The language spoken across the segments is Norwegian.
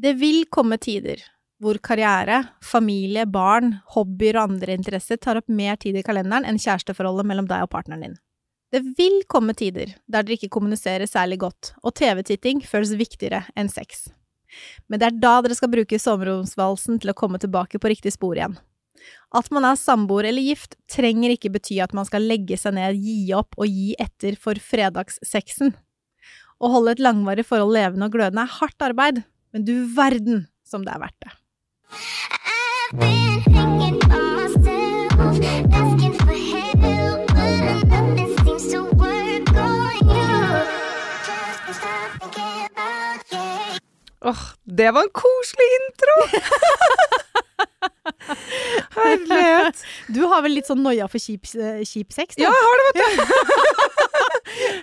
Det vil komme tider hvor karriere, familie, barn, hobbyer og andre interesser tar opp mer tid i kalenderen enn kjæresteforholdet mellom deg og partneren din. Det vil komme tider der dere ikke kommuniserer særlig godt, og TV-titting føles viktigere enn sex. Men det er da dere skal bruke soveromsvalsen til å komme tilbake på riktig spor igjen. At man er samboer eller gift, trenger ikke bety at man skal legge seg ned, gi opp og gi etter for fredagssexen. Å holde et langvarig forhold levende og glødende er hardt arbeid, men du verden som det er verdt det. I've been thinking by myself, asking for help, but nothing seems to work on you. Just can't stop thinking about you. Åh, det var en koselig intro! Herlighet. Du har vel litt sånn noia for kjip, eh, kjip sex? da? Ja, jeg har det, vet du.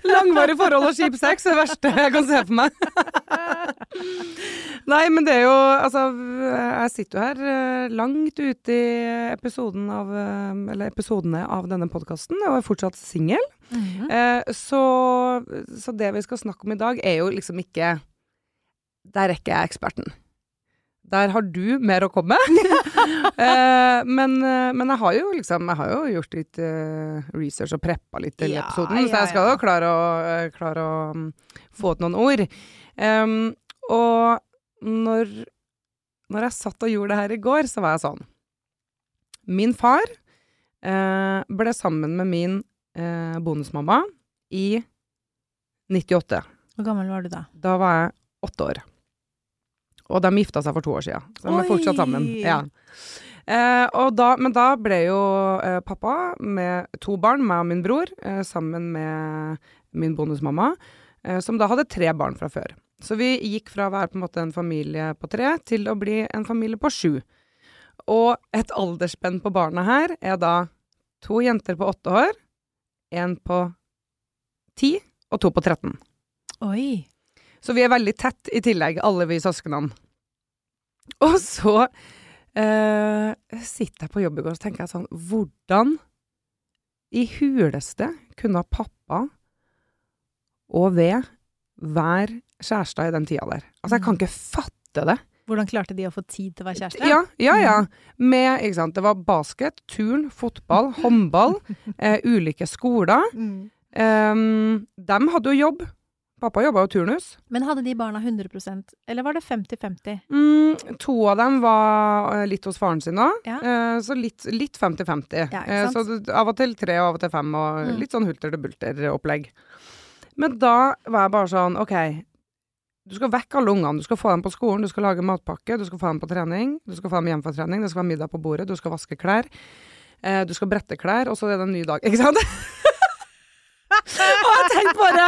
Langvarig forhold og kjip sex er det verste jeg kan se for meg. Nei, men det er jo Altså, jeg sitter jo her eh, langt ute i episoden av eh, Eller episodene av denne podkasten, og er fortsatt singel. Mhm. Eh, så, så det vi skal snakke om i dag, er jo liksom ikke Der er ikke jeg eksperten. Der har du mer å komme med. eh, men, eh, men jeg har jo liksom Jeg har jo gjort litt uh, research og preppa litt til Ja, episoden, så jeg skal ja. jo klare å, uh, klare å um, få ut noen ord. Um, og når, når jeg satt og gjorde det her i går, så var jeg sånn Min far uh, ble sammen med min bonusmamma i 98. Hvor gammel var du da? Da var jeg åtte år. Og de gifta seg for to år siden. Så de er fortsatt sammen. Ja. Eh, da, men da ble jo eh, pappa med to barn, meg og min bror, eh, sammen med min bonusmamma, eh, som da hadde tre barn fra før. Så vi gikk fra å være på en måte en familie på tre til å bli en familie på sju. Og et aldersspenn på barna her er da to jenter på åtte år, en på ti og to på 13. Oi. Så vi er veldig tett i tillegg, alle vi søsknene. Og så eh, sitter jeg på jobb i går og tenker jeg sånn Hvordan i huleste kunne pappa og ved være kjærester i den tida der? Altså, jeg kan ikke fatte det. Hvordan klarte de å få tid til å være kjæreste? Ja, ja, ja. Med, ikke sant, det var basket, turn, fotball, håndball, eh, ulike skoler. Mm. Um, de hadde jo jobb. Pappa jobba jo turnus. Men hadde de barna 100% eller var det 50-50? Mm, to av dem var eh, litt hos faren sin òg, Ja. eh, så litt litt 50-50. Ja, eh, så av og til tre og av og til fem, og Mm. litt sånn hulter til bulter-opplegg. Men da var jeg bare sånn OK, du skal vekke alle ungene. Du skal få dem på skolen, du skal lage matpakke, du skal få dem på trening, du skal få dem hjem fra trening, det skal være middag på bordet, du skal vaske klær. Eh, du skal brette klær, og så er det en ny dag. Ikke sant? og jeg tenkte bare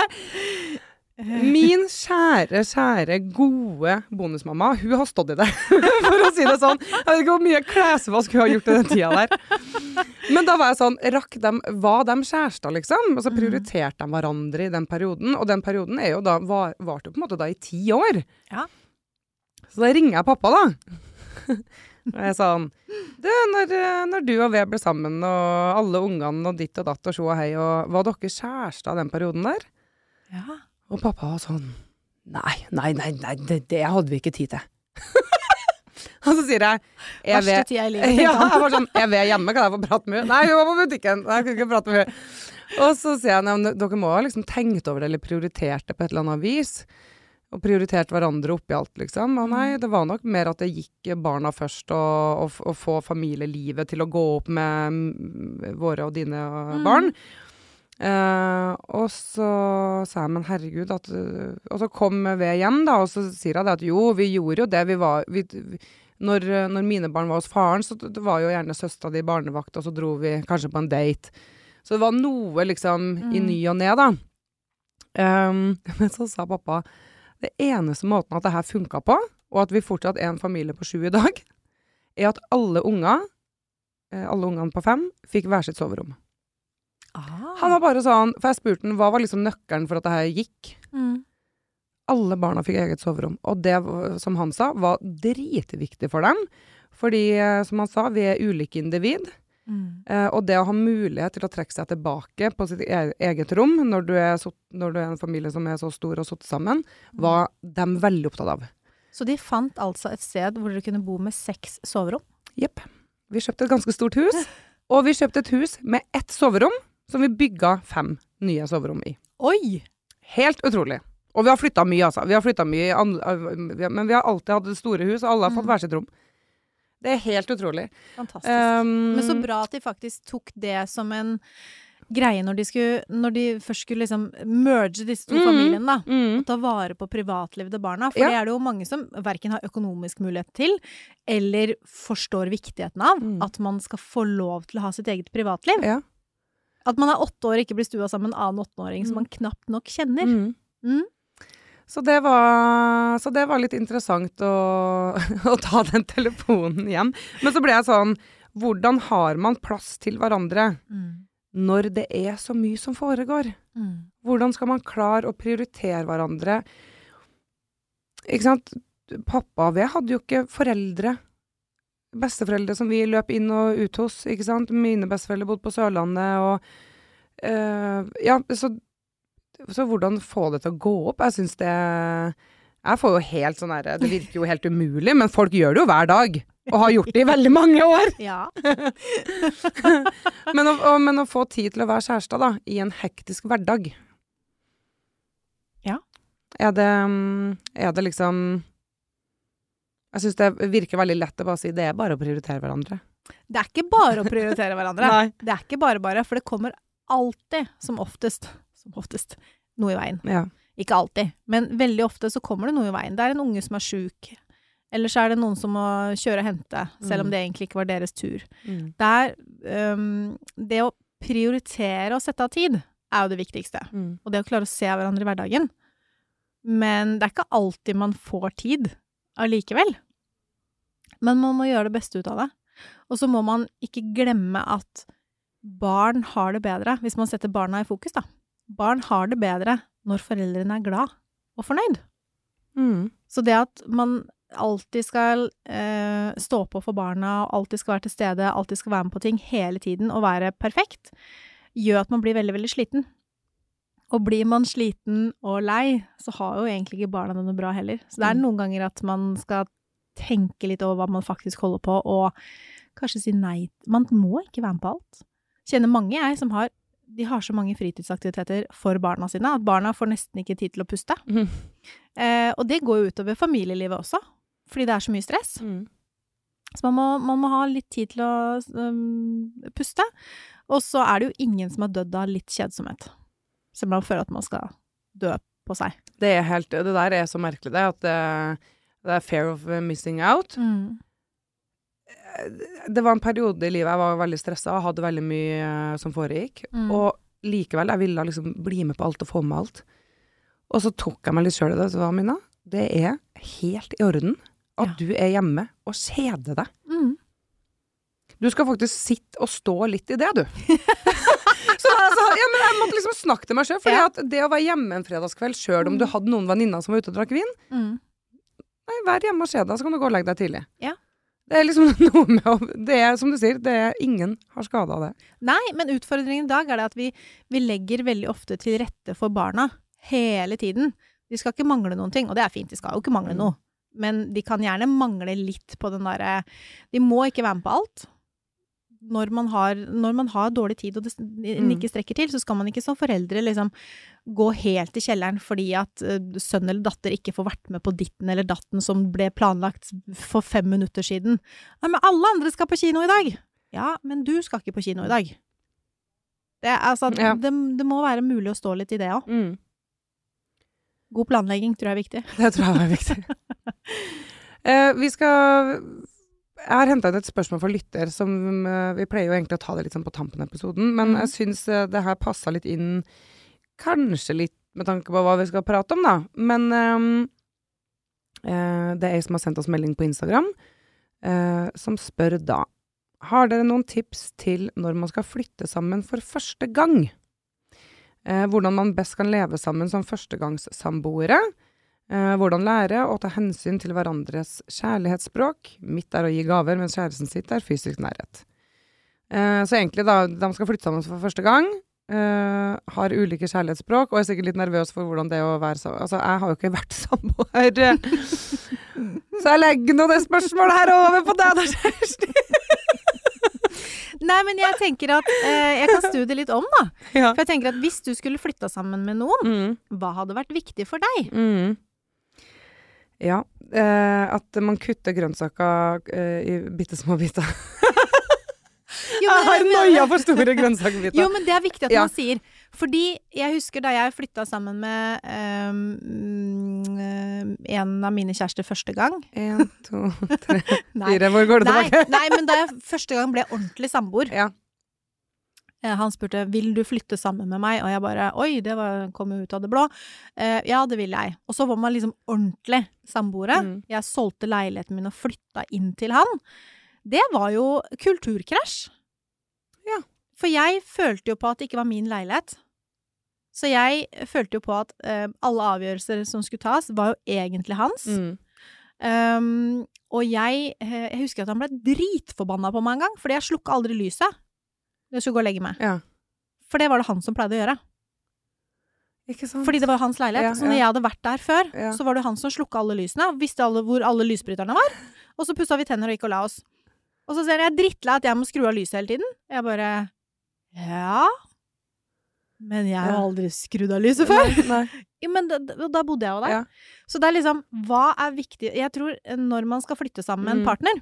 Min kjære, kjære, gode bonusmamma, hun har stått i det, for å si det sånn. Jeg vet ikke hvor mye klesvask hun har gjort i den tida der. Men da var jeg sånn, rakk dem, var de kjærester, liksom? Og så prioriterte de hverandre i den perioden, og den perioden er jo da, var, varte jo på en måte da i ti år. Ja. Så da ringer jeg pappa, da. Og jeg sa sånn Du, når, når du og V ble sammen, og alle ungene og ditt og datt og sjå og hei, og var dere kjærester den perioden der? Ja. Og pappa var sånn Nei, nei, nei, nei det, det hadde vi ikke tid til. og så sier jeg jeg Verste tida i livet. ja, jeg var sånn Jeg ved hjemme, kan jeg få prate med henne? Nei, hun var på butikken. Nei, jeg kunne ikke prate med henne. Og så sier jeg at dere må ha liksom tenkt over det, eller prioritert det på et eller annet vis. Og prioritert hverandre oppi alt, liksom. Og nei, det var nok mer at det gikk barna først, og, og få familielivet til å gå opp med mm, våre og dine Mm. barn. Eh, og så sa jeg, men herregud at, uh, Og så kom ved hjem, da, og så sier hun det at jo, vi gjorde jo det. Vi var vi, vi, når, når mine barn var hos faren, så det var jo gjerne søstera di barnevakt, og så dro vi kanskje på en date. Så det var noe liksom i Mm. ny og ne, da. Um, men så sa pappa det eneste måten at det her funka på, og at vi fortsatt er en familie på sju i dag, er at alle unger, eh, alle ungene på fem, fikk hver sitt soverom. Ah. Han var bare sånn, for jeg spurte han hva var liksom nøkkelen for at det her gikk. mm. Alle barna fikk eget soverom, og det, som han sa, var dritviktig for dem. Fordi, eh, som han sa, vi er ulike individ. Mm. Eh, og det å ha mulighet til å trekke seg tilbake på sitt e eget rom når du, er så, når du er en familie som er så stor og sittet sammen, var de veldig opptatt av. Så de fant altså et sted hvor dere kunne bo med seks soverom. Jepp. Vi kjøpte et ganske stort hus, og vi kjøpte et hus med ett soverom, som vi bygga fem nye soverom i. Oi! Helt utrolig. Og vi har flytta mye, altså. Vi har flyttet mye, men vi har alltid hatt store hus, og alle har fått Mm. hver sitt rom. Det er helt utrolig. Fantastisk. Um, Men så bra at de faktisk tok det som en greie når de, skulle, når de først skulle liksom merge disse to mm, familiene, da. Mm. Og ta vare på privatlivet til barna. For Ja. det er det jo mange som verken har økonomisk mulighet til, eller forstår viktigheten av. Mm. At man skal få lov til å ha sitt eget privatliv. Ja. At man er åtte år og ikke blir stua sammen med en annen åtteåring som Mm. man knapt nok kjenner. Mm. Mm. Så, det var, så det var litt interessant å, å ta den telefonen hjem. Men så ble jeg sånn Hvordan har man plass til hverandre Mm. når det er så mye som foregår? Mm. Hvordan skal man klare å prioritere hverandre? Ikke sant? Pappa og jeg hadde jo ikke foreldre. Besteforeldre som vi løp inn og ut hos, ikke sant. Mine besteforeldre bodde på Sørlandet, og eh, Ja, så, så hvordan få det til å gå opp? Jeg syns det Jeg får jo helt sånn herre Det virker jo helt umulig, men folk gjør det jo hver dag. Og har gjort det i veldig mange år. Ja. Men å, å, men å få tid til å være kjæreste, da, i en hektisk hverdag Ja. Er det, er det liksom Jeg syns det virker veldig lett å bare si det er bare å prioritere hverandre. Det er ikke bare å prioritere hverandre. Det er ikke bare bare, for det kommer alltid, som oftest, som oftest, noe i veien. Ja. Ikke alltid, men veldig ofte så kommer det noe i veien. Det er en unge som er sjuk, eller så er det noen som må kjøre og hente, selv om Mm. det egentlig ikke var deres tur. Mm. Det er øhm, Det å prioritere og sette av tid er jo det viktigste. Mm. Og det å klare å se hverandre i hverdagen. Men det er ikke alltid man får tid allikevel. Men man må gjøre det beste ut av det. Og så må man ikke glemme at barn har det bedre, hvis man setter barna i fokus, da. Barn har det bedre når foreldrene er glad og fornøyd. Mm. Så det at man alltid skal eh, stå på for barna, alltid skal være til stede, alltid skal være med på ting hele tiden og være perfekt, gjør at man blir veldig, veldig sliten. Og blir man sliten og lei, så har jo egentlig ikke barna det noe bra heller. Så det er Mm. noen ganger at man skal tenke litt over hva man faktisk holder på, og kanskje si nei. Man må ikke være med på alt. Kjenner mange jeg som har de har så mange fritidsaktiviteter for barna sine at barna får nesten ikke tid til å puste. Mm. Eh, og det går jo utover familielivet også, fordi det er så mye stress. Mm. Så man må, man må ha litt tid til å um, puste. Og så er det jo ingen som har dødd av litt kjedsomhet. Så man føler at man skal dø på seg. Det er helt Det der er så merkelig, det. At det, det er fear of missing out. Det var en periode i livet jeg var veldig stressa og hadde veldig mye eh, som foregikk. Mm. Og likevel, jeg ville liksom bli med på alt og få med alt. Og så tok jeg meg litt sjøl i det. Så Mina, det er helt i orden at Ja. du er hjemme og kjeder deg. Mm. Du skal faktisk sitte og stå litt i det, du. så altså, ja, men jeg måtte liksom snakke til meg sjøl. For Ja. det å være hjemme en fredagskveld sjøl om Mm. du hadde noen venninner som var ute og drakk vin Mm. Nei, vær hjemme og se deg, så kan du gå og legge deg tidlig. Ja. Det er liksom noe med å Det er som du sier, det er ingen har skade av det. Nei, men utfordringen i dag er det at vi, vi legger veldig ofte til rette for barna hele tiden. De skal ikke mangle noen ting, og det er fint, de skal jo ikke mangle Mm. noe. Men de kan gjerne mangle litt på den derre De må ikke være med på alt. Når man har, når man har dårlig tid og det Mm. ikke strekker til, så skal man ikke som foreldre liksom gå helt i kjelleren fordi at eh, sønn eller datter ikke får vært med på ditten eller datten som ble planlagt for fem minutter siden. Nei, men alle andre skal på kino i dag! Ja, men du skal ikke på kino i dag. Det, altså, Ja. det, det må være mulig å stå litt i det òg. Mm. God planlegging tror jeg er viktig. Det tror jeg er viktig. Eh, vi skal Jeg har henta inn et spørsmål for lytter som eh, Vi pleier jo egentlig å ta det litt sånn på tampen av episoden, men mm. jeg syns eh, det her passa litt inn Kanskje litt med tanke på hva vi skal prate om, da. Men eh, det er ei som har sendt oss melding på Instagram, eh, som spør da Har dere noen tips til når man skal flytte sammen for første gang? Eh, hvordan man best kan leve sammen som førstegangssamboere. Hvordan lære å ta hensyn til hverandres kjærlighetsspråk. Mitt er å gi gaver, mens kjæresten sitt er fysisk nærhet. Eh, så egentlig, da, de skal flytte sammen for første gang. eh, har ulike kjærlighetsspråk, og er sikkert litt nervøs for hvordan det er å være sammen. Altså, jeg har jo ikke vært samboer. Så jeg legger nå det spørsmålet her over på deg, da, Kjersti. Nei, men jeg tenker at eh, jeg kan snu det litt om, da. Ja. For jeg tenker at hvis du skulle flytta sammen med noen, Mm. hva hadde vært viktig for deg? Mm. Ja. Eh, at man kutter grønnsaker eh, i bitte små biter. Jo, Jeg har noia for store grønnsakbiter. Jo, men det er viktig at Ja. man sier. Fordi jeg husker da jeg flytta sammen med mm, en av mine kjærester første gang. En, to, tre, fire. Hvor går det nei, tilbake? nei, men da jeg første gang ble ordentlig samboer Ja. Eh, Han spurte vil du flytte sammen med meg, og jeg bare oi, det var, kom jo ut av det blå. Eh, ja, det vil jeg. Og så var man liksom ordentlig samboere. Mm. Jeg solgte leiligheten min og flytta inn til han. Det var jo kulturkrasj. Ja. For jeg følte jo på at det ikke var min leilighet. Så jeg følte jo på at eh, alle avgjørelser som skulle tas, var jo egentlig hans. Mm. Um, og jeg, eh, jeg husker at han ble dritforbanna på meg en gang, fordi jeg slukka aldri lyset. Jeg skulle gå og legge meg. Ja. For det var det han som pleide å gjøre. Fordi det var hans leilighet. Ja, Så når jeg hadde vært der før, Ja. så var det han som slukka alle lysene. Visste alle hvor alle lysbryterne var. Og så pussa vi tenner og gikk og la oss. Og så ser jeg drittlei at jeg må skru av lyset hele tiden. Jeg bare Ja. Men jeg har aldri skrudd av lyset før. Nei, nei. Ja, men da, da bodde jeg jo der. Ja. Så det er liksom, hva er viktig Jeg tror når man skal flytte sammen med en Mm. partner,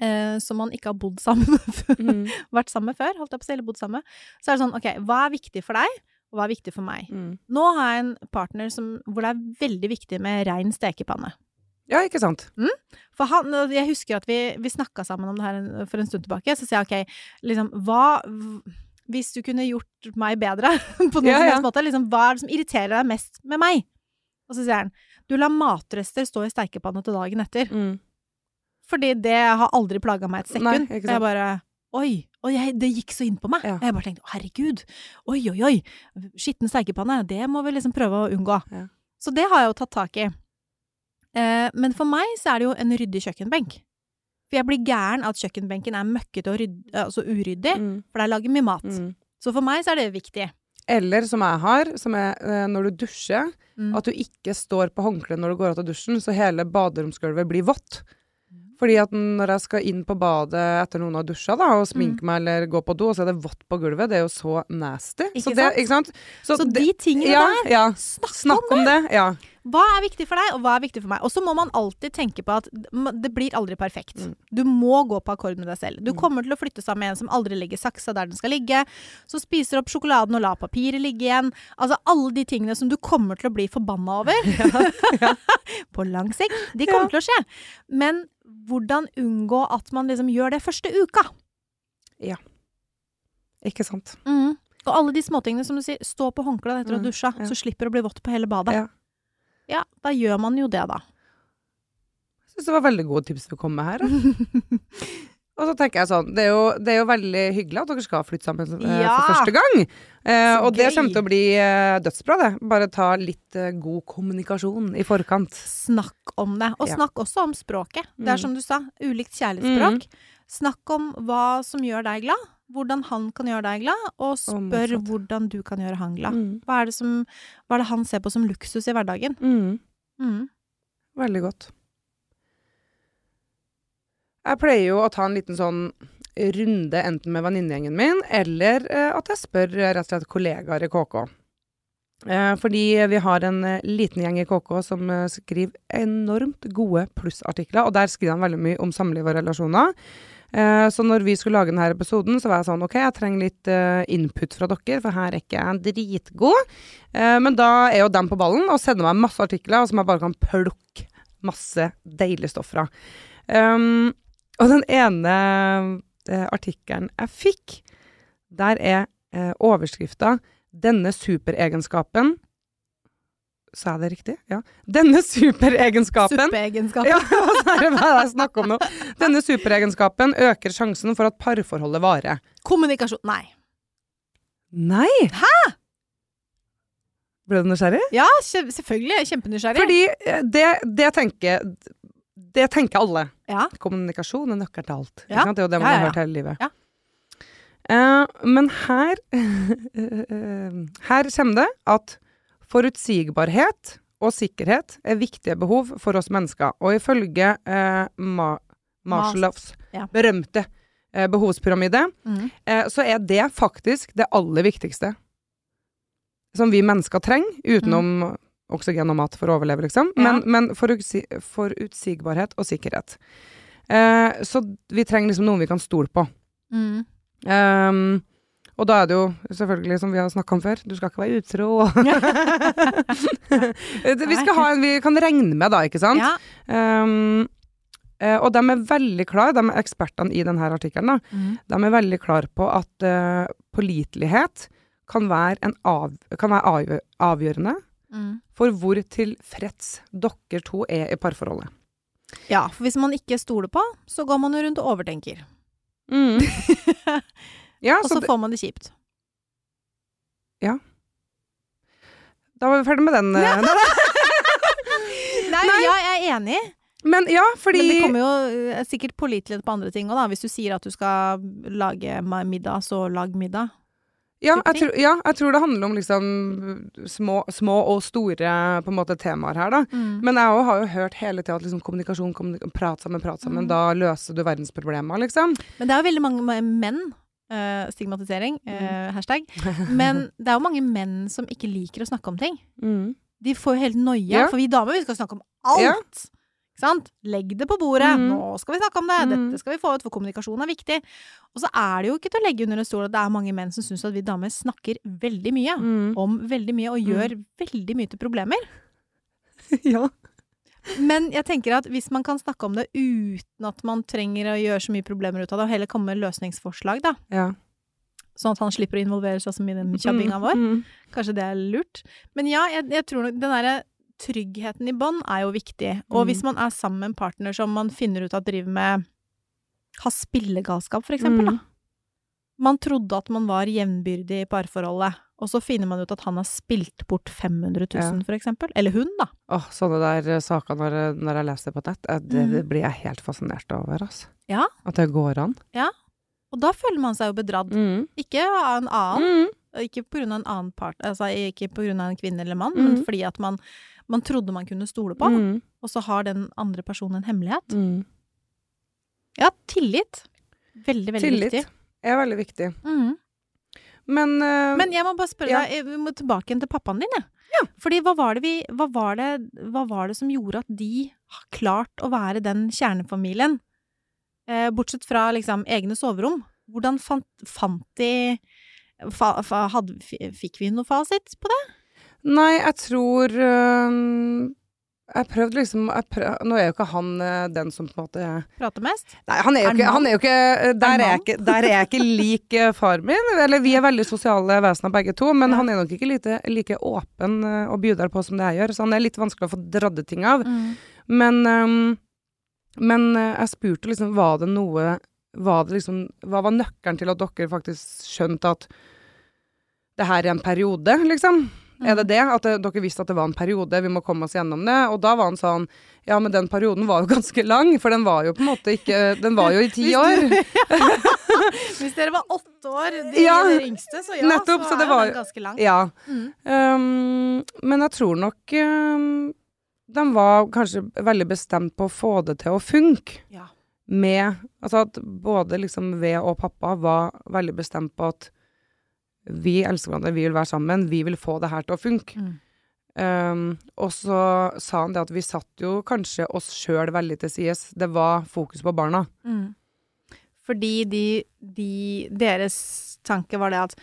eh, som man ikke har bodd sammen med Mm. vært sammen med før, holdt jeg på å si, eller bodd sammen med, så er det sånn, ok, hva er viktig for deg, og hva er viktig for meg? Mm. Nå har jeg en partner som, hvor det er veldig viktig med rein stekepanne. Ja, ikke sant? For han, jeg husker at vi, vi snakka sammen om det her for en stund tilbake, så sier jeg ok, liksom, hva Hvis du kunne gjort meg bedre på noen Ja, ja. måte, liksom, hva er det som irriterer deg mest med meg? Og så sier han du lar matrester stå i steikepanne til dagen etter. Mm. Fordi det har aldri plaga meg et sekund. Nei, jeg bare Oi! Og jeg, det gikk så inn på meg. Ja. Jeg bare tenkte herregud, oi oi oi, skitten steikepanne, det må vi liksom prøve å unngå. Ja. Så det har jeg jo tatt tak i. Eh, men for meg så er det jo en ryddig kjøkkenbenk. For jeg blir gæren av at kjøkkenbenken er møkkete og rydd, altså uryddig, Mm. for der lager mye mat. Mm. Så for meg så er det viktig. Eller som jeg har, som er eh, når du dusjer, Mm. at du ikke står på håndkleet når du går ut av dusjen, så hele baderomsgulvet blir vått. Fordi at når jeg skal inn på badet etter noen har dusja, da, og sminke Mm. meg eller gå på do, og så er det vått på gulvet, det er jo så nasty. Ikke så det, sant? ikke sant? Så, så de tingene ja, der, ja. snakk, Snakk om om det. Ja. Hva er viktig for deg, og hva er viktig for meg? Og så må man alltid tenke på at det blir aldri perfekt. Mm. Du må gå på akkord med deg selv. Du Mm. kommer til å flytte sammen med en som aldri legger saksa der den skal ligge, som spiser opp sjokoladen og lar papiret ligge igjen. Altså alle de tingene som du kommer til å bli forbanna over på lang sikt. De kommer til å skje. Men hvordan unngå at man liksom gjør det første uka? Ja. Ikke sant. Og alle de småtingene som du sier, stå på håndkleet etter å ha Mm, dusja, ja. så slipper du å bli vått på hele badet. Ja. Ja, da gjør man jo det, da. Jeg syns det var veldig gode tips du kom med her. Og så tenker jeg sånn, det er, jo, det er jo veldig hyggelig at dere skal flytte sammen eh, Ja! for første gang. Eh, og og det kommer til å bli eh, dødsbra, det. Bare ta litt eh, god kommunikasjon i forkant. Snakk om det. Og Ja. snakk også om språket. Det er Mm. som du sa, ulikt kjærlighetsspråk. Snakk om hva som gjør deg glad, hvordan han kan gjøre deg glad, og spør oh, hvordan du kan gjøre han glad. Mm. Hva er, det som, hva er det han ser på som luksus i hverdagen? Mm. Mm. Veldig godt. Jeg pleier jo å ta en liten sånn runde enten med venninnegjengen min, eller eh, at jeg spør eh, rett og slett kollegaer i KK. Eh, fordi vi har en liten gjeng i KK som skriver enormt gode plussartikler, og der skriver han veldig mye om samliv og relasjoner. Eh, så når vi skulle lage denne episoden, så var jeg sånn OK, jeg trenger litt eh, input fra dere, for her er ikke jeg dritgod. Eh, men da er jo dem på ballen og sender meg masse artikler som jeg bare kan plukke masse deilig stoff fra. Og den ene artikkelen jeg fikk, der er overskrifta 'Denne superegenskapen' Sa jeg det riktig? Ja. Denne superegenskapen Superegenskapen. ja, hva er det jeg snakker om nå? Denne superegenskapen øker sjansen for at parforholdet varer. Kommunikasjon Nei. Nei! Hæ?! Ble du nysgjerrig? Ja, selvfølgelig. Er Kjempenysgjerrig. Fordi eh, det, det tenker Det tenker alle. Ja. Kommunikasjon er nøkkelen til alt. Ja. Det er jo det man Ja, har hørt hele livet. Ja. Eh, men her Her kommer det at forutsigbarhet og sikkerhet er viktige behov for oss mennesker. Og ifølge eh, Ma Maslows Ja. berømte eh, behovspyramide, Mm. eh, så er det faktisk det aller viktigste som vi mennesker trenger, utenom oksygen og mat for å overleve, liksom. Ja. Men, men forutsi forutsigbarhet og sikkerhet. Eh, så vi trenger liksom noen vi kan stole på. Mm. Ehm, og da er det jo selvfølgelig, som vi har snakka om før, du skal ikke være utro. vi en vi kan regne med, da, ikke sant? Ja. Um, og de er veldig klar, de er ekspertene i denne artikkelen, Mm. de er veldig klar på at uh, pålitelighet kan være, en av, kan være avgjø avgjørende Mm. for hvor tilfreds dere to er i parforholdet. ja, for hvis man ikke stoler på, så går man jo rundt og overtenker. ja, Og så så det, får man det kjipt. Ja. da var vi ferdig med den. Ja. Nei, ja, jeg er enig. Men ja, fordi Men det kommer jo eh, sikkert pålitelighet på andre ting òg, da. Hvis du sier at du skal lage middag, så lag middag. Ja jeg, tror, ja, jeg tror det handler om liksom små, små og store på en måte temaer her, da. Mm. Men jeg har jo hørt hele tida at liksom kommunikasjon, kommunikasjon, prat sammen, prat sammen, Mm. da løser du verdensproblemer, liksom. Men det er jo veldig mange menn eh, Stigmatisering, Mm. eh, hashtag. Men det er jo mange menn som ikke liker å snakke om ting. De får jo helt noia, Ja. for vi damer vi skal snakke om alt. Ja. Ikke sant? Legg det på bordet. Mm. Nå skal vi snakke om det. Mm. Dette skal vi få ut, for kommunikasjon er viktig. Og så er det jo ikke til å legge under en stol at det er mange menn som syns at vi damer snakker veldig mye. Mm. Om veldig mye, og gjør veldig mye til problemer. ja. Men jeg tenker at hvis man kan snakke om det uten at man trenger å gjøre så mye problemer ut av det, og heller komme med løsningsforslag, da, ja. sånn at han slipper å involvere seg så mye i den kjabbinga vår, Mm. kanskje det er lurt. Men ja, jeg, jeg tror nok den derre tryggheten i bånd er jo viktig. Og Mm. hvis man er sammen med en partner som man finner ut at driver med har spillegalskap, for eksempel, Mm. da. Man trodde at man var jevnbyrdig i parforholdet, og så finner man ut at han har spilt bort 500 000, Ja. for eksempel. Eller hun, da. Åh, sånne der eh, saker når, når jeg leser det på nett, eh, det, Mm. det blir jeg helt fascinert over, altså. Ja. At det går an. Ja. Og da føler man seg jo bedratt. Mm. Ikke av en annen, Mm. ikke på grunn av en annen part, altså ikke på grunn av en kvinne eller mann, Mm. men fordi at man, man trodde man kunne stole på, Mm. og så har den andre personen en hemmelighet. Mm. Ja, tillit. Veldig, veldig Tillit viktig. er veldig viktig. Mhm. Men, uh, Men jeg må bare spørre Ja. deg, vi må tilbake igjen til pappaen din, jeg. Ja. Fordi hva var, det vi, hva, var det, hva var det som gjorde at de har klart å være den kjernefamilien? Eh, bortsett fra liksom egne soverom. Hvordan fant, fant de fa, fa, hadde, Fikk vi noe fasit på det? Nei, jeg tror øhm, Jeg prøvde liksom jeg prøv, Nå er jo ikke han øh, den som på en måte Prater mest? Nei, han er jo ikke, er jo ikke øh, Der er ikke, der er jeg ikke lik øh, far min. Eller vi er veldig sosiale vesener begge to, men Ja. han er nok ikke like, like åpen og bjuder på som det jeg gjør. Så han er litt vanskelig å få dradde ting av. Mm. Men, um, men jeg spurte liksom Var det noe var det liksom, Hva var nøkkelen til at dere faktisk skjønte at det her er en periode, liksom? Er det det? At det, dere visste at det var en periode, vi må komme oss gjennom det? Og da var han sånn Ja, men den perioden var jo ganske lang, for den var jo på en måte ikke Den var jo i ti år. Hvis dere var åtte år, de Ja, dere yngste, så ja, nettopp, så, så det er den ganske lang. Ja. Mm. Um, men jeg tror nok um, de var kanskje veldig bestemt på å få det til å funke. Ja. Med Altså at både liksom V og pappa var veldig bestemt på at vi elsker hverandre, vi vil være sammen, vi vil få det her til å funke. Mm. Um, og så sa han det at vi satt jo kanskje oss sjøl veldig til sides. Det var fokus på barna. Mm. Fordi de, de Deres tanke var det at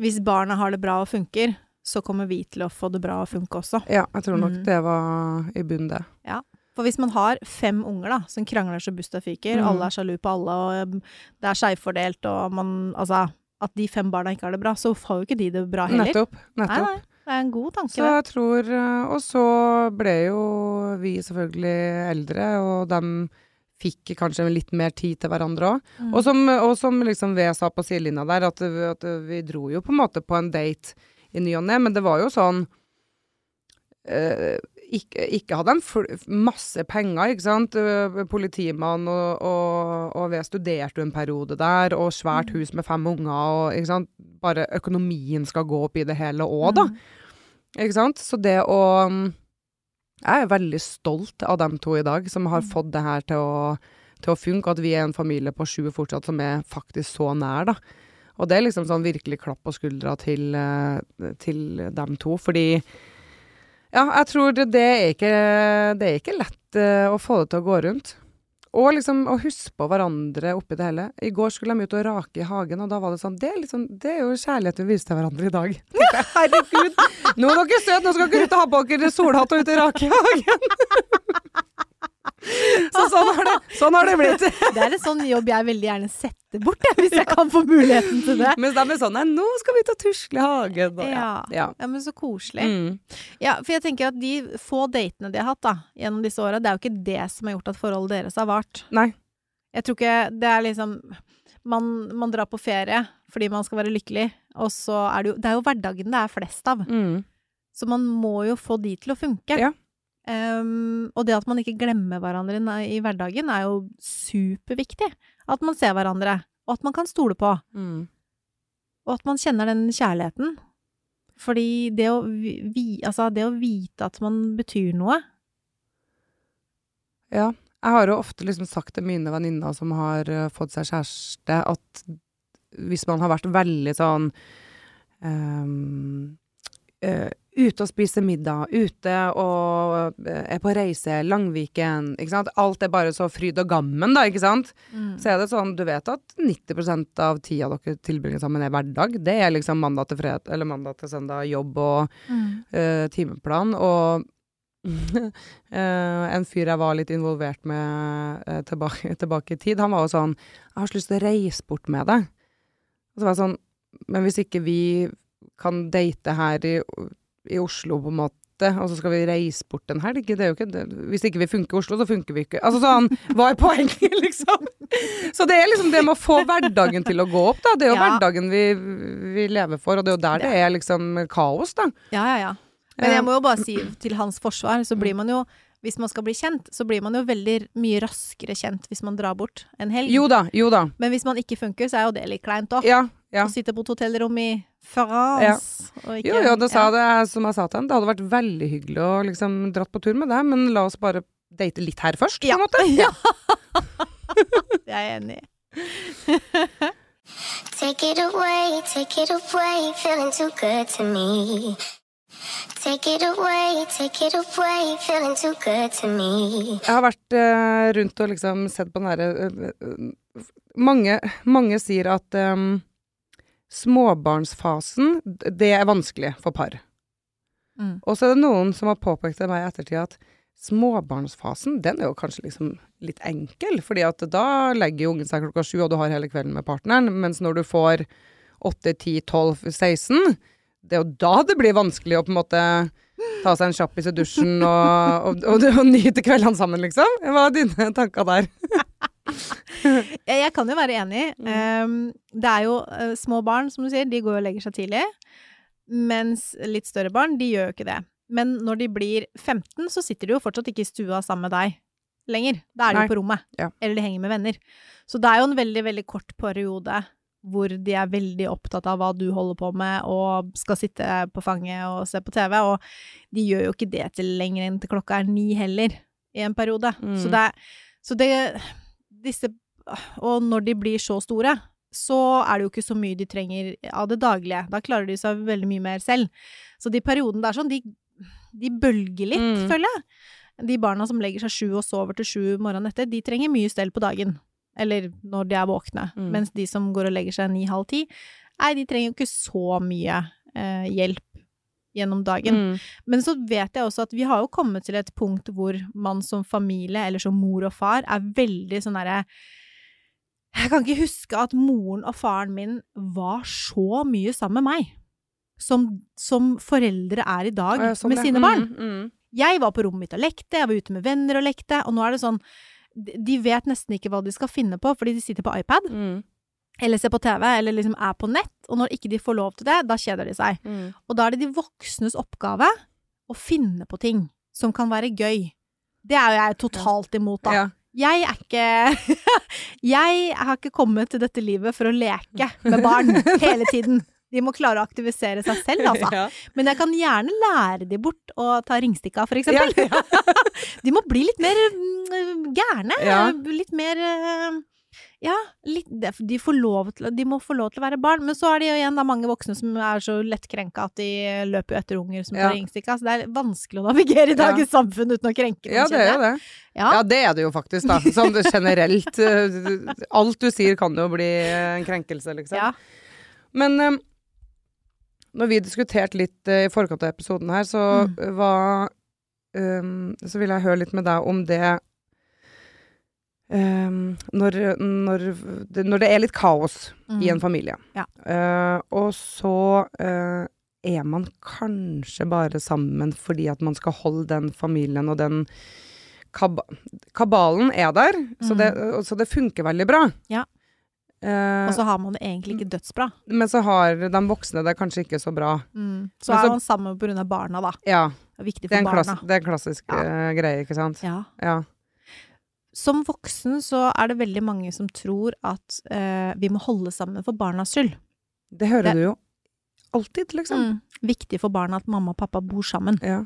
hvis barna har det bra og funker, så kommer vi til å få det bra og funke også. Ja, jeg tror nok Mm. det var i bunnen, det. Ja. For hvis man har fem unger da, som krangler så busta fyker, Mm. alle er sjalu på alle, og det er skeivfordelt, og man Altså, at de fem barna ikke har det bra, så får jo ikke de det bra heller. Nettopp. Nei, nettopp. nei. Det er en god tanke, Så det. jeg tror eh, Og så ble jo vi selvfølgelig eldre, og de fikk kanskje litt mer tid til hverandre òg. Mm. Og, som- og som liksom V sa på sidelinja der, at, at vi dro jo på en måte på en date i ny og ne, men det var jo sånn eh, ikke, ikke hadde fl masse penger, ikke sant. Øh, Politimann, og, og, og vi studerte en periode der, og svært hus med fem unger, og ikke sant. Bare økonomien skal gå opp i det hele òg, da. Ikke sant. Så det å mm, Jeg er veldig stolt av dem to i dag, som har fått det her til å, til å funke, og at vi er en familie på sju fortsatt som er faktisk så nær, da. Og det er liksom sånn virkelig klapp på skuldra til, eh, til dem to, fordi ja, jeg tror det, det, er ikke, det er ikke lett eh, å få det til å gå rundt. Og liksom å huske på hverandre oppi det hele. I går skulle de ut og rake i hagen, og da var det sånn Det er, liksom, det er jo kjærlighet vi viser til hverandre i dag. Herregud! Nå er dere søte, nå skal dere ut og ha på dere solhatt og ut og rake i hagen! Så sånn har det, sånn har det blitt. Det er en sånn jobb jeg veldig gjerne setter bort, jeg, hvis jeg kan få muligheten til det. Mens de er sånn Nei, nå skal vi ut og tusle i hagen. Og, ja. Ja. ja. Ja, men så koselig. Mm. Ja, for jeg tenker at de få datene de har hatt da, gjennom disse åra, det er jo ikke det som har gjort at forholdet deres har vart. Nei. Jeg tror ikke det er liksom man, man drar på ferie fordi man skal være lykkelig, og så er det jo Det er jo hverdagen det er flest av. Mm. Så man må jo få de til å funke. Ja. Ehm, og det at man ikke glemmer hverandre i- hverdagen, er jo superviktig. At man ser hverandre, og at man kan stole på. Mm. Og at man kjenner den kjærligheten. Fordi det å, vi, altså det å vite at man betyr noe Ja. Jeg har jo ofte liksom sagt til mine venninner som har eh, fått seg kjæreste, at hvis man har vært veldig sånn um, eh, Ute og spiser middag, ute og eh, er på reise, Langviken, ikke sant. Alt er bare så fryd og gammen, da, ikke sant. Så er det sånn, du vet at 90% av tida dere tilbringer sammen er hverdag. Det er liksom mandag til fred, eller mandag til søndag, jobb og Mm. uh, timeplan, og uh, en fyr jeg var litt involvert med uh, tilbake, tilbake i tid, han var jo sånn 'Jeg har så lyst til å reise bort med deg'. Og så var jeg sånn Men hvis ikke vi kan date her i, i Oslo, på en måte, og så skal vi reise bort en helg det er jo ikke, det, Hvis ikke vi funker i Oslo, så funker vi ikke. Altså sånn, Hva er poenget, liksom? Så det er liksom det med å få hverdagen til å gå opp, da. Det er jo Ja. hverdagen vi, vi lever for, og det er jo der det er liksom kaos, da. Ja, ja, ja. Men jeg må jo bare si til hans forsvar, så blir man jo hvis man skal bli kjent, så blir man jo veldig mye raskere kjent hvis man drar bort en helg. Jo da, jo da. Men hvis man ikke funker, så er jo det litt kleint òg. Ja, ja. Å sitte på et hotellrom i France og ikke Jo, jo, det sa ja. det som jeg sa til ham. Det hadde vært veldig hyggelig å liksom dratt på tur med deg, men la oss bare date litt her først, på en måte. Ja. Det er jeg enig i. Take it away, take it away, feeling too good to me. Take it away, take it away, feeling too good to me. Jeg har vært uh, rundt og liksom sett på den herre eh, eh, mange, mange sier at um, småbarnsfasen, det er vanskelig for par. Mm. Og så er det noen som har påpekt til meg i ettertid at småbarnsfasen, den er jo kanskje liksom litt enkel, fordi at da legger jo ungen seg klokka sju, og du har hele kvelden med partneren, mens når du får åtte, ti, tolv, 16, det er jo da det blir vanskelig å på en måte ta seg en kjappis i dusjen og, og, og, og nyte kveldene sammen, liksom. Hva er dine tanker der? Jeg, kan jo være enig. Mm. Um, det er jo eh, små barn, som du sier, de går og legger seg tidlig. Mens litt større barn, de gjør jo ikke det. Men når de blir 15, så sitter de jo fortsatt ikke i stua sammen med deg lenger. Da er de jo på rommet. Ja. Eller de henger med venner. Så det er jo en veldig, veldig kort periode hvor de er veldig opptatt av hva du holder på med, og skal sitte på fanget og se på TV. Og de gjør jo ikke det til lenger enn til klokka er ni heller, i en periode. Mm. Så det Så det Disse Og når de blir så store, så er det jo ikke så mye de trenger av det daglige. Da klarer de seg veldig mye mer selv. Så de periodene der sånn, de, de bølger litt, Mm. føler jeg. De barna som legger seg sju og sover til sju morgenen etter, de trenger mye stell på dagen. Eller når de er våkne. Mm. Mens de som går og legger seg ni-halv ti, nei, de trenger jo ikke så mye eh, hjelp gjennom dagen. Mm. Men så vet jeg også at vi har jo kommet til et punkt hvor man som familie, eller som mor og far, er veldig sånn derre Jeg kan ikke huske at moren og faren min var så mye sammen med meg. Som, som foreldre er i dag Ja, sånn, med ja. sine Mm, barn. mm. Jeg var på rommet mitt og lekte, jeg var ute med venner og lekte, og nå er det sånn de vet nesten ikke hva de skal finne på, fordi de sitter på iPad, Mm. eller ser på TV, eller liksom er på nett, og når ikke de får lov til det, da kjeder de seg. Mm. Og da er det de voksnes oppgave å finne på ting som kan være gøy. Det er jo jeg totalt imot, da. Ja. Jeg er ikke Jeg har ikke kommet til dette livet for å leke med barn hele tiden. De må klare å aktivisere seg selv, altså. Ja. Men jeg kan gjerne lære de bort å ta ringstikka, for eksempel. Ja, De må bli litt mer mm, gærne. Ja. Litt mer eh, Ja, litt, de, får lov til, de må få lov til å være barn. Men så er det jo igjen da mange voksne som er så lettkrenka at de løper jo etter unger som Ja. tar ringstikka. Så det er vanskelig å navigere i dagens samfunn uten å krenke noen. ja, det er jo det. Ja. Ja, det er det jo faktisk, da. Sånn generelt. eh, Alt du sier kan jo bli en krenkelse, liksom. Ja. Men eh, når vi diskuterte litt uh, i forkant av episoden her, så Mm. var um, Så vil jeg høre litt med deg om det um, når, når, det, når det er litt kaos i en Mm. familie, Ja. uh, og så uh, er man kanskje bare sammen fordi at man skal holde den familien og den kab kabalen er der, så, det, så det funker veldig bra. Mm. Ja. Eh, Og så har man det egentlig ikke dødsbra. men så har de voksne det kanskje ikke så bra. Mm. Så Men er så- man sammen av barna, da. Ja, Det er viktig det er en, klass, det er en klassisk Ja. uh, greie, ikke sant? Ja. Ja. Som voksen så er det veldig mange som tror at uh, vi må holde sammen for barnas skyld. Det hører Det- du jo alltid, liksom. Mm. Viktig for barna at mamma og pappa bor sammen. Ja.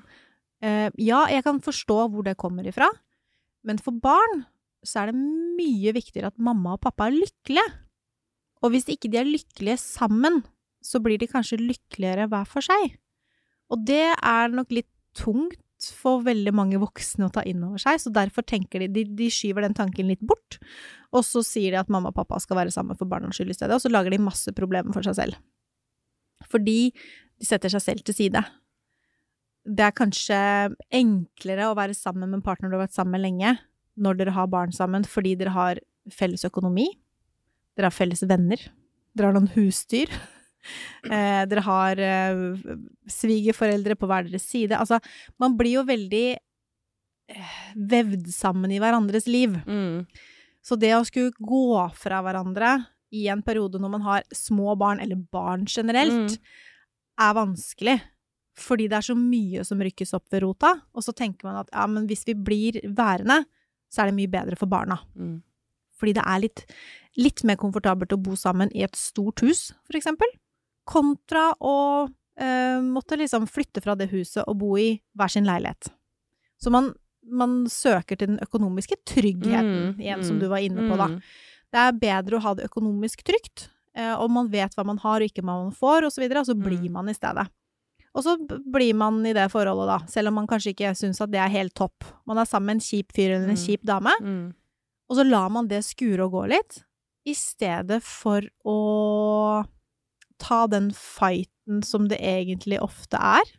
Ja, jeg kan forstå hvor det kommer ifra, men for barn så er det mye viktigere at mamma og pappa er lykkelige. Og hvis ikke de er lykkelige sammen, så blir de kanskje lykkeligere hver for seg. Og det er nok litt tungt for veldig mange voksne å ta inn over seg, så derfor tenker de, de, de skyver den tanken litt bort, og så sier de at mamma og pappa skal være sammen for barnas skyld i stedet, og så lager de masse problemer for seg selv. Fordi de setter seg selv til side. Det er kanskje enklere å være sammen med en partner du har vært sammen med lenge, når dere har barn sammen, fordi dere har felles økonomi, dere har felles venner, dere har noen husdyr, eh, dere har eh, svigerforeldre på hver deres side. Altså, man blir jo veldig eh, vevd sammen i hverandres liv. Mm. Så det å skulle gå fra hverandre i en periode når man har små barn, eller barn generelt, Mm. er vanskelig. Fordi det er så mye som rykkes opp ved rota, og så tenker man at ja, men hvis vi blir værende, så er det mye bedre for barna. Mm. Fordi det er litt, litt mer komfortabelt å bo sammen i et stort hus, for eksempel, kontra å eh, måtte liksom flytte fra det huset og bo i hver sin leilighet. Så man, man søker til den økonomiske tryggheten, Mm, igjen som mm, du var inne på, da. mm. Det er bedre å ha det økonomisk trygt, eh, og man vet hva man har og ikke hva man får, og så videre, og så blir Mm. man i stedet. Og så blir man i det forholdet, da, selv om man kanskje ikke syns at det er helt topp. Man er sammen med en kjip fyr eller en Mm. kjip dame, Mm. Og så lar man det skure og gå litt, i stedet for å ta den fighten som det egentlig ofte er,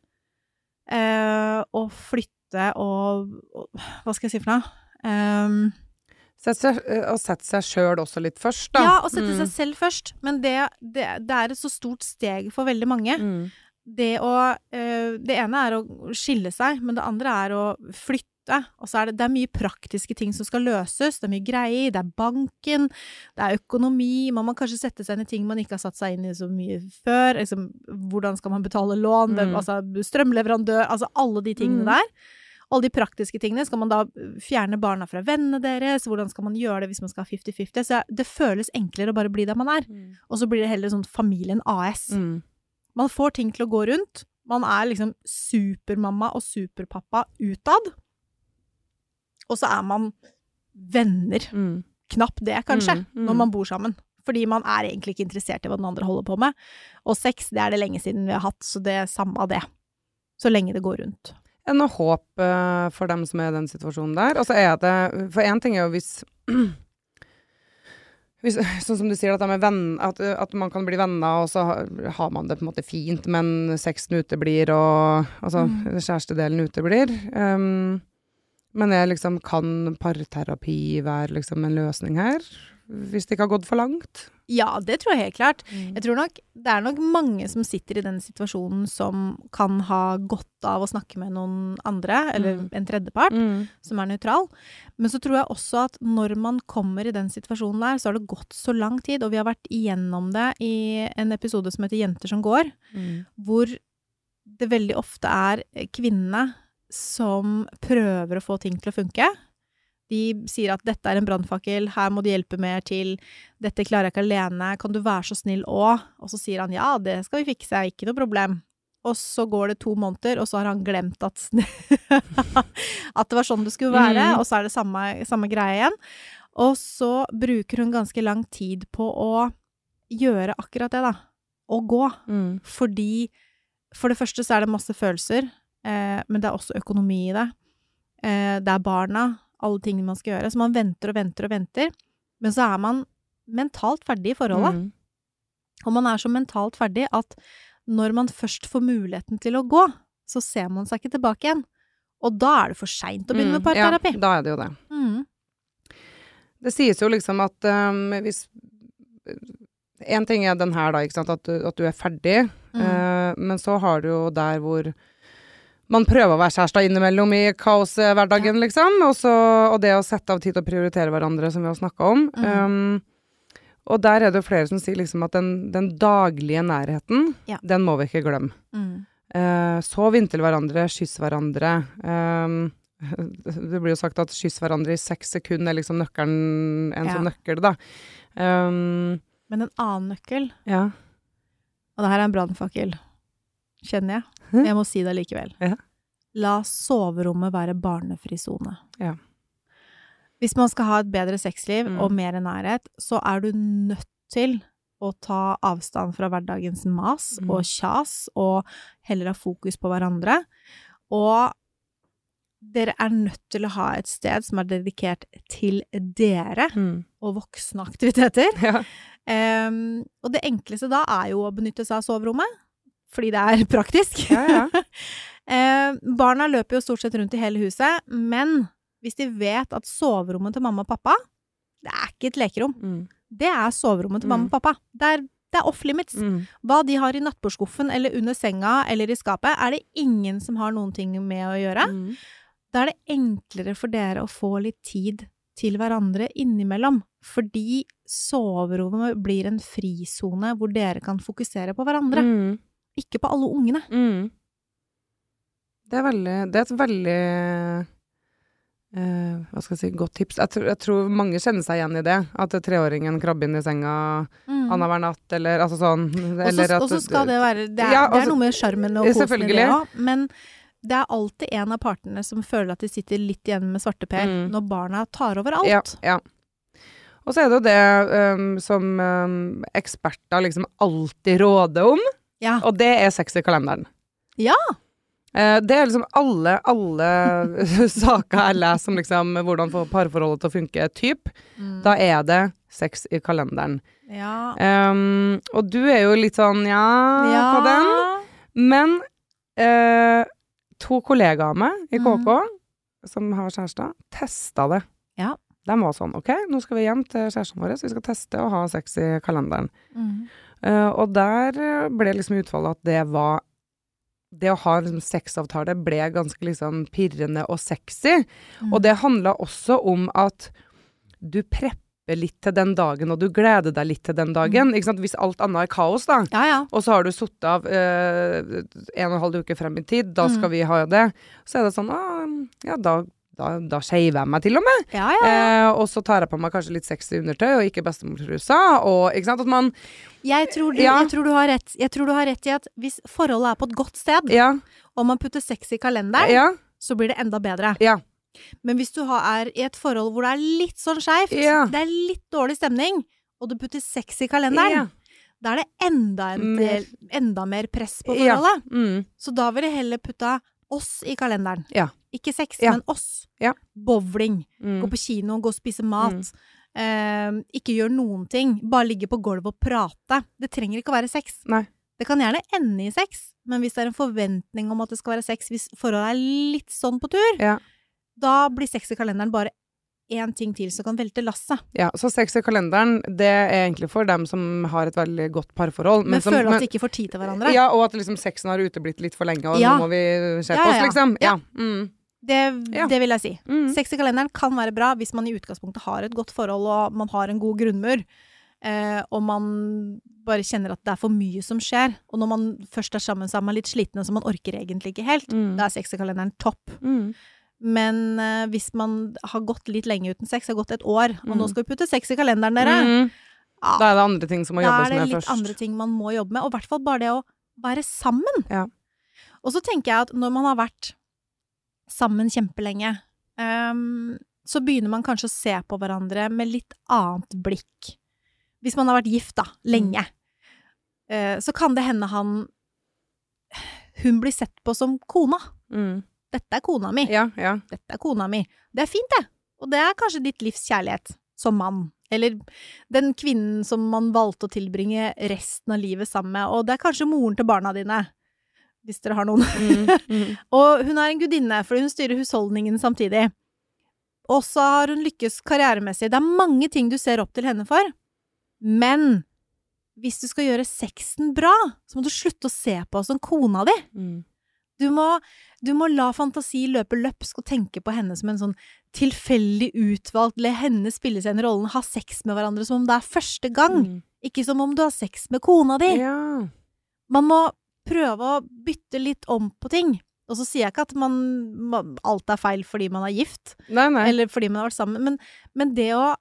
eh, og flytte og, og Hva skal jeg si for noe? Um, sette seg, eh, og sette seg sjøl også litt først, da. Ja, å sette Mm. seg selv først. Men det, det, det er et så stort steg for veldig mange. Mm. Det å eh, Det ene er å skille seg, men det andre er å flytte. Og så er det, det er mye praktiske ting som skal løses. Det er mye greier. Det er banken, det er økonomi. Man må kanskje sette seg inn i ting man ikke har satt seg inn i så mye før. Liksom, hvordan skal man betale lån? Hvem, Mm. altså strømleverandør Altså alle de tingene Mm. der. Alle de praktiske tingene. Skal man da fjerne barna fra vennene deres? Hvordan skal man gjøre det hvis man skal ha 50-50? Så det føles enklere å bare bli der man er. Og så blir det heller sånn familien AS. Mm. Man får ting til å gå rundt. Man er liksom supermamma og superpappa utad. Og så er man venner. Mm. Knapt det, kanskje, Mm, mm. når man bor sammen. Fordi man er egentlig ikke interessert i hva den andre holder på med. Og sex, det er det lenge siden vi har hatt, så det er samme av det. Så lenge det går rundt. Er det noe håp eh, for dem som er i den situasjonen der? Og så er det For én ting er jo hvis hvis, sånn som du sier, at, venn, at, at man kan bli venner, og så har, har man det på en måte fint, men sexen uteblir, og altså Mm. kjærestedelen uteblir. Um, men jeg liksom, kan parterapi være liksom en løsning her? Hvis det ikke har gått for langt? Ja, det tror jeg helt klart. Jeg tror nok det er nok mange som sitter i den situasjonen som kan ha godt av å snakke med noen andre, eller Mm. en tredjepart. Mm. som er nøytral. Men så tror jeg også at når man kommer i den situasjonen der, så har det gått så lang tid, og vi har vært igjennom det i en episode som heter Jenter som går, Mm. hvor det veldig ofte er kvinnene som prøver å få ting til å funke. De sier at dette er en brannfakkel, her må du hjelpe mer til, dette klarer jeg ikke alene, kan du være så snill òg? Og så sier han ja, det skal vi fikse, ikke noe problem. Og så går det to måneder, og så har han glemt at, at det var sånn det skulle være, mm. og så er det samme, samme greie igjen. Og så bruker hun ganske lang tid på å gjøre akkurat det, da. Å gå. Mm. Fordi for det første så er det masse følelser, eh, men det er også økonomi i det. Eh, det er barna, alle tingene man skal gjøre. Så man venter og venter og venter. Men så er man mentalt ferdig i forholdet. Mm. Og man er så mentalt ferdig at når man først får muligheten til å gå, så ser man seg ikke tilbake igjen. Og da er det for seint å begynne med Mm. parterapi. Ja, da er det jo det. Mm. Det sies jo liksom at um, hvis En ting er den her, da, ikke sant, at du, at du er ferdig. Mm. uh, men så har du jo der hvor man prøver å være kjærester innimellom i kaoshverdagen, liksom. Også, og det å sette av tid til å prioritere hverandre, som vi har snakka om. Mm. Um, og der er det jo flere som sier liksom at den, den daglige nærheten, Ja. den må vi ikke glemme. Mm. Uh, sov inntil hverandre, kyss hverandre. Um, det blir jo sagt at kyss hverandre i seks sekunder er liksom nøkkelen, en Ja. sånn nøkkel, da. Um, Men en annen nøkkel, ja. og det her er en brannfakkel, kjenner jeg, men jeg må si det likevel. Ja. La soverommet være barnefri sone. Ja. Hvis man skal ha et bedre sexliv Mm. og mer nærhet, så er du nødt til å ta avstand fra hverdagens mas Mm. og kjas, og heller ha fokus på hverandre. Og dere er nødt til å ha et sted som er dedikert til dere Mm. og voksne aktiviteter. ja. Um, og det enkleste da er jo å benytte seg av soverommet, fordi det er praktisk. Ja, ja. eh, barna løper jo stort sett rundt i hele huset, men hvis de vet at soverommet til mamma og pappa, det er ikke et lekerom. Mm. Det er soverommet til mamma Mm. og pappa. Det er, det er off limits. Mm. Hva de har i nattbordskuffen eller under senga eller i skapet, er det ingen som har noen ting med å gjøre. Mm. Da er det enklere for dere å få litt tid til hverandre innimellom. Fordi soverommet blir en frisone hvor dere kan fokusere på hverandre. Mm. Ikke på alle ungene. Mm. Det er veldig Det er et veldig Uh, Hva skal jeg si Godt tips. Jeg, tror- jeg tror mange kjenner seg igjen i det. At treåringen krabber inn i senga Mm. annenhver natt, eller altså sånn Og så- skal det være Det er, Ja, det er noe med sjarmen og kosen i det òg, men det er alltid en av partene som føler at de sitter litt igjen med svarteper Mm. når barna tar over alt. Ja, ja. Og så er det jo det um, som um, eksperter liksom alltid råder om, Ja. og det er sex i kalenderen. Ja. Eh, det er liksom alle, alle saker jeg leser om liksom hvordan få parforholdet til å funke, typ. Mm. Da er det sex i kalenderen. ja. Um, og du er jo litt sånn ja, ja. på den. Men uh, to kollegaer av meg i KK, KK, som har kjærester, testa det. Ja. De var sånn OK, nå skal vi hjem til kjæresten vår, så vi skal teste å ha sex i kalenderen. Mm. Eh, og der eh, ble liksom utfallet at det var Det å ha en liksom, sexavtale ble ganske liksom pirrende og sexy. Mm. Og det handla også om at du prepper litt til den dagen, og du gleder deg litt til den dagen. Sant? Hvis alt annet er kaos, da. Ja, ja. Og så har du sittet av eh, en og en halv uke frem i tid, da skal Mm. vi ha det. Så er det sånn ah, Ja, da, da, da shaver jeg meg til og med. ja, ja. Eh, og så tar jeg på meg kanskje litt sexy undertøy, og ikke bestemortrusa. Og ikke sant, at man Jeg tror, du, Ja. jeg, tror du har rett. jeg tror du har rett i at hvis forholdet er på et godt sted, Ja, og man putter sex i kalenderen, ja, så blir det enda bedre. ja. Men hvis du har, er i et forhold hvor det er litt sånn skeivt, Ja. det er litt dårlig stemning, og du putter sex i kalenderen, ja. da er det enda, en Mer. del, enda mer press på Ja. forholdet. Mm. Så da vil jeg heller putte oss i kalenderen. Ja. Ikke sex, Ja. men oss. Ja. Bowling. Mm. Gå på kino, gå og spise mat. Eh, ikke gjør noen ting. Bare ligge på gulvet og prate. Det trenger ikke å være sex. Nei. Det kan gjerne ende i sex, men hvis det er en forventning om at det skal være sex, hvis forholdet er litt sånn på tur, Ja. da blir sex i kalenderen bare én ting til som kan velte lasset. Ja, så sex i kalenderen, det er egentlig for dem som har et veldig godt parforhold. Men, som- føler at de ikke får tid til hverandre. Ja, og at liksom sexen har uteblitt litt for lenge, og Ja. nå må vi se på ja, oss, liksom. Ja. Ja. Mm. Det, Ja. det vil jeg si. Mm. Sex i kalenderen kan være bra hvis man i utgangspunktet har et godt forhold og man har en god grunnmur. eh, og man bare kjenner at det er for mye som skjer. Og når man først er sammen, så er man litt sliten, så man orker egentlig ikke helt. Mm. Da er sex i kalenderen topp. Mm. Men eh, hvis man har gått litt lenge uten sex, har gått et år, og nå Mm. skal vi putte sex i kalenderen, dere, Mm. ja, Da er det andre ting som må da er det litt først. andre ting man må jobbe med, og i hvert fall bare det å være sammen. Ja. Og så tenker jeg at når man har vært sammen kjempelenge, um, så begynner man kanskje å se på hverandre med litt annet blikk. Hvis man har vært gift, da, lenge, uh, så kan det hende han Hun blir sett på som kona. Mm. Dette er kona mi. Ja, ja. Dette er kona mi. Det er fint, det. Og det er kanskje ditt livs kjærlighet som mann. Eller den kvinnen som man valgte å tilbringe resten av livet sammen med. Og det er kanskje moren til barna dine. Hvis dere har noen. Mm. Mm. Og hun er en gudinne, fordi hun styrer husholdningen samtidig. Og så har hun lykkes karrieremessig. Det er mange ting du ser opp til henne for. Men hvis du skal gjøre sexen bra, så må du slutte å se på henne som kona di. Mm. Du må, du må la fantasi løpe løpsk og tenke på henne som en sånn tilfeldig utvalgt, la henne spille seg inn i rollen, ha sex med hverandre som om det er første gang, Mm. ikke som om du har sex med kona di. Ja. Man må prøve å bytte litt om på ting. Og så sier jeg ikke at man, man, alt er feil fordi man er gift, Nei, nei. eller fordi man har vært sammen, men, men det å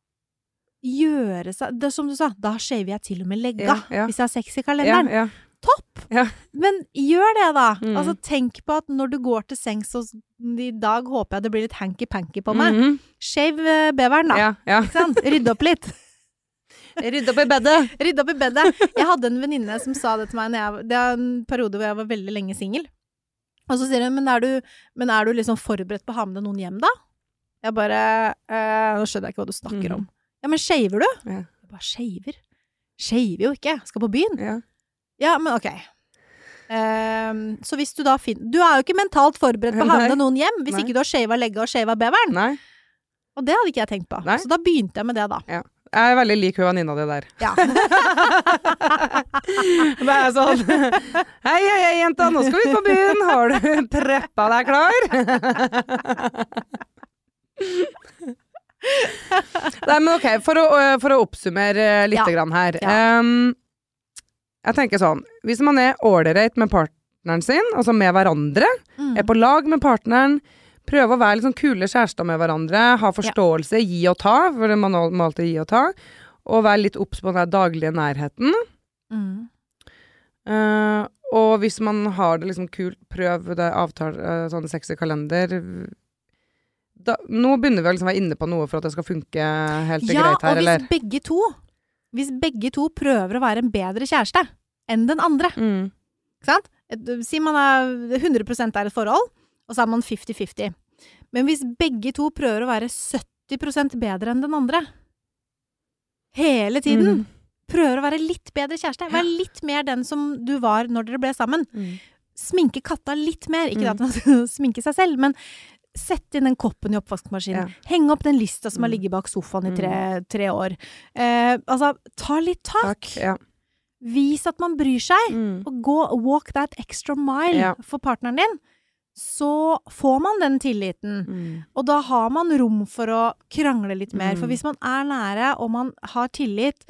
gjøre seg det Som du sa, da shaver jeg til og med legga Ja, ja. hvis jeg har sex i kalenderen. ja. Topp! Men gjør det, da. Mm. Altså, tenk på at når du går til sengs og I dag håper jeg det blir litt hanky-panky på meg. Mhm. Shave eh, beveren, da. Ikke sant? Rydde opp litt. Rydde opp i bedet. Rydde opp i bedet. Jeg hadde en venninne som sa det til meg jeg, Det er en periode hvor jeg var veldig lenge singel. Og så sier hun men er, du, men er du liksom forberedt på å ha med deg noen hjem, da? Jeg bare eh, Nå skjønner jeg ikke hva du snakker mm. om. Ja, men shaver du? Ja. Jeg bare shaver. Shaver jo ikke. Skal på byen. Ja. Ja, men ok. Um, så hvis du da finner Du er jo ikke mentalt forberedt på å ha med deg noen hjem hvis Nei. ikke du har shava legget og shava beveren. Nei. Og det hadde ikke jeg tenkt på. Nei. Så da begynte jeg med det, da. Jeg er veldig lik hun venninna di der. Ja. Det er sånn Hei, hei, hei, jenta, nå skal vi ut på byen. Har du preppa deg klar? Nei, men ok, for å, for å oppsummere litt Ja. grann her. Ja. Um, jeg tenker sånn, hvis man er ålreit med partneren sin, altså med hverandre, Mm. er på lag med partneren, prøve å være sånn kule kjærester med hverandre, ha forståelse, gi og ta, for man må alltid gi og ta, og være litt obs på den daglige nærheten. Mm. Uh, og hvis man har det liksom kult, prøv det avtale, uh, sånn sexy kalender. Da, nå begynner vi å liksom være inne på noe for at det skal funke helt Ja, greit her, Ja, og hvis eller? begge to Hvis begge to prøver å være en bedre kjæreste enn den andre, Mm. ikke sant? Si man er 100 er et forhold, og så er man 50-50. Men hvis begge to prøver å være 70% bedre enn den andre hele tiden, Mm. prøver å være litt bedre kjæreste, vær litt mer den som du var når dere ble sammen. Mm. Sminke katta litt mer, ikke Mm. at man skal sminke seg selv, men Sett inn den koppen i oppvaskmaskinen. Ja. Heng opp den lista som har Mm. ligget bak sofaen i tre, tre år. Eh, altså, ta litt tak. Takk. Ja. Vis at man bryr seg. Mm. Og gå walk that extra mile Ja. for partneren din. Så får man den tilliten. Mm. Og da har man rom for å krangle litt mer. Mm. For hvis man er nære, og man har tillit,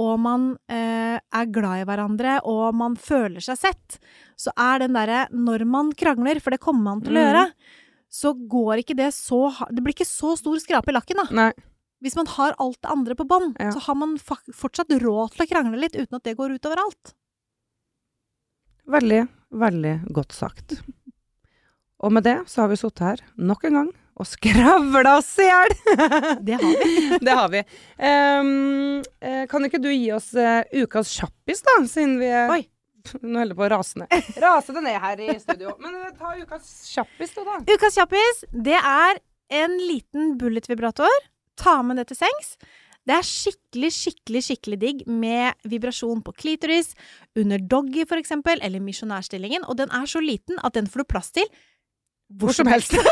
og man eh, er glad i hverandre, og man føler seg sett, så er den derre Når man krangler, for det kommer man til å Mm. gjøre, så går ikke det så Det blir ikke så stor skrape i lakken, da. Nei. Hvis man har alt det andre på bånn, Ja. så har man fortsatt råd til å krangle litt uten at det går utover alt. Veldig, veldig godt sagt. Og med det så har vi sittet her nok en gang og skravla oss i hjel! Det har vi. det har vi. Ehm, eh, kan ikke du gi oss uh, ukas kjappis, da, siden vi er Oi. Nå holder det på å rase ned. Rase det ned her i studio. Men eh, ta ukas kjappis, du, da. Ukas kjappis, det er en liten bullet-vibrator. Ta med det til sengs. Det er skikkelig, skikkelig skikkelig digg med vibrasjon på klitoris, under doggy for eksempel, eller misjonærstillingen, og den er så liten at den får du plass til Hvor som helst.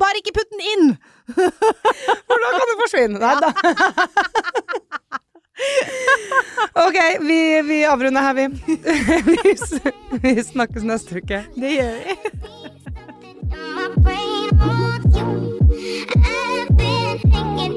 Bare ikke putt den inn! For da kan den forsvinne. Nei da. OK, vi, vi avrunder her, vi. vi. Vi snakkes neste uke. Det gjør vi. I've been you.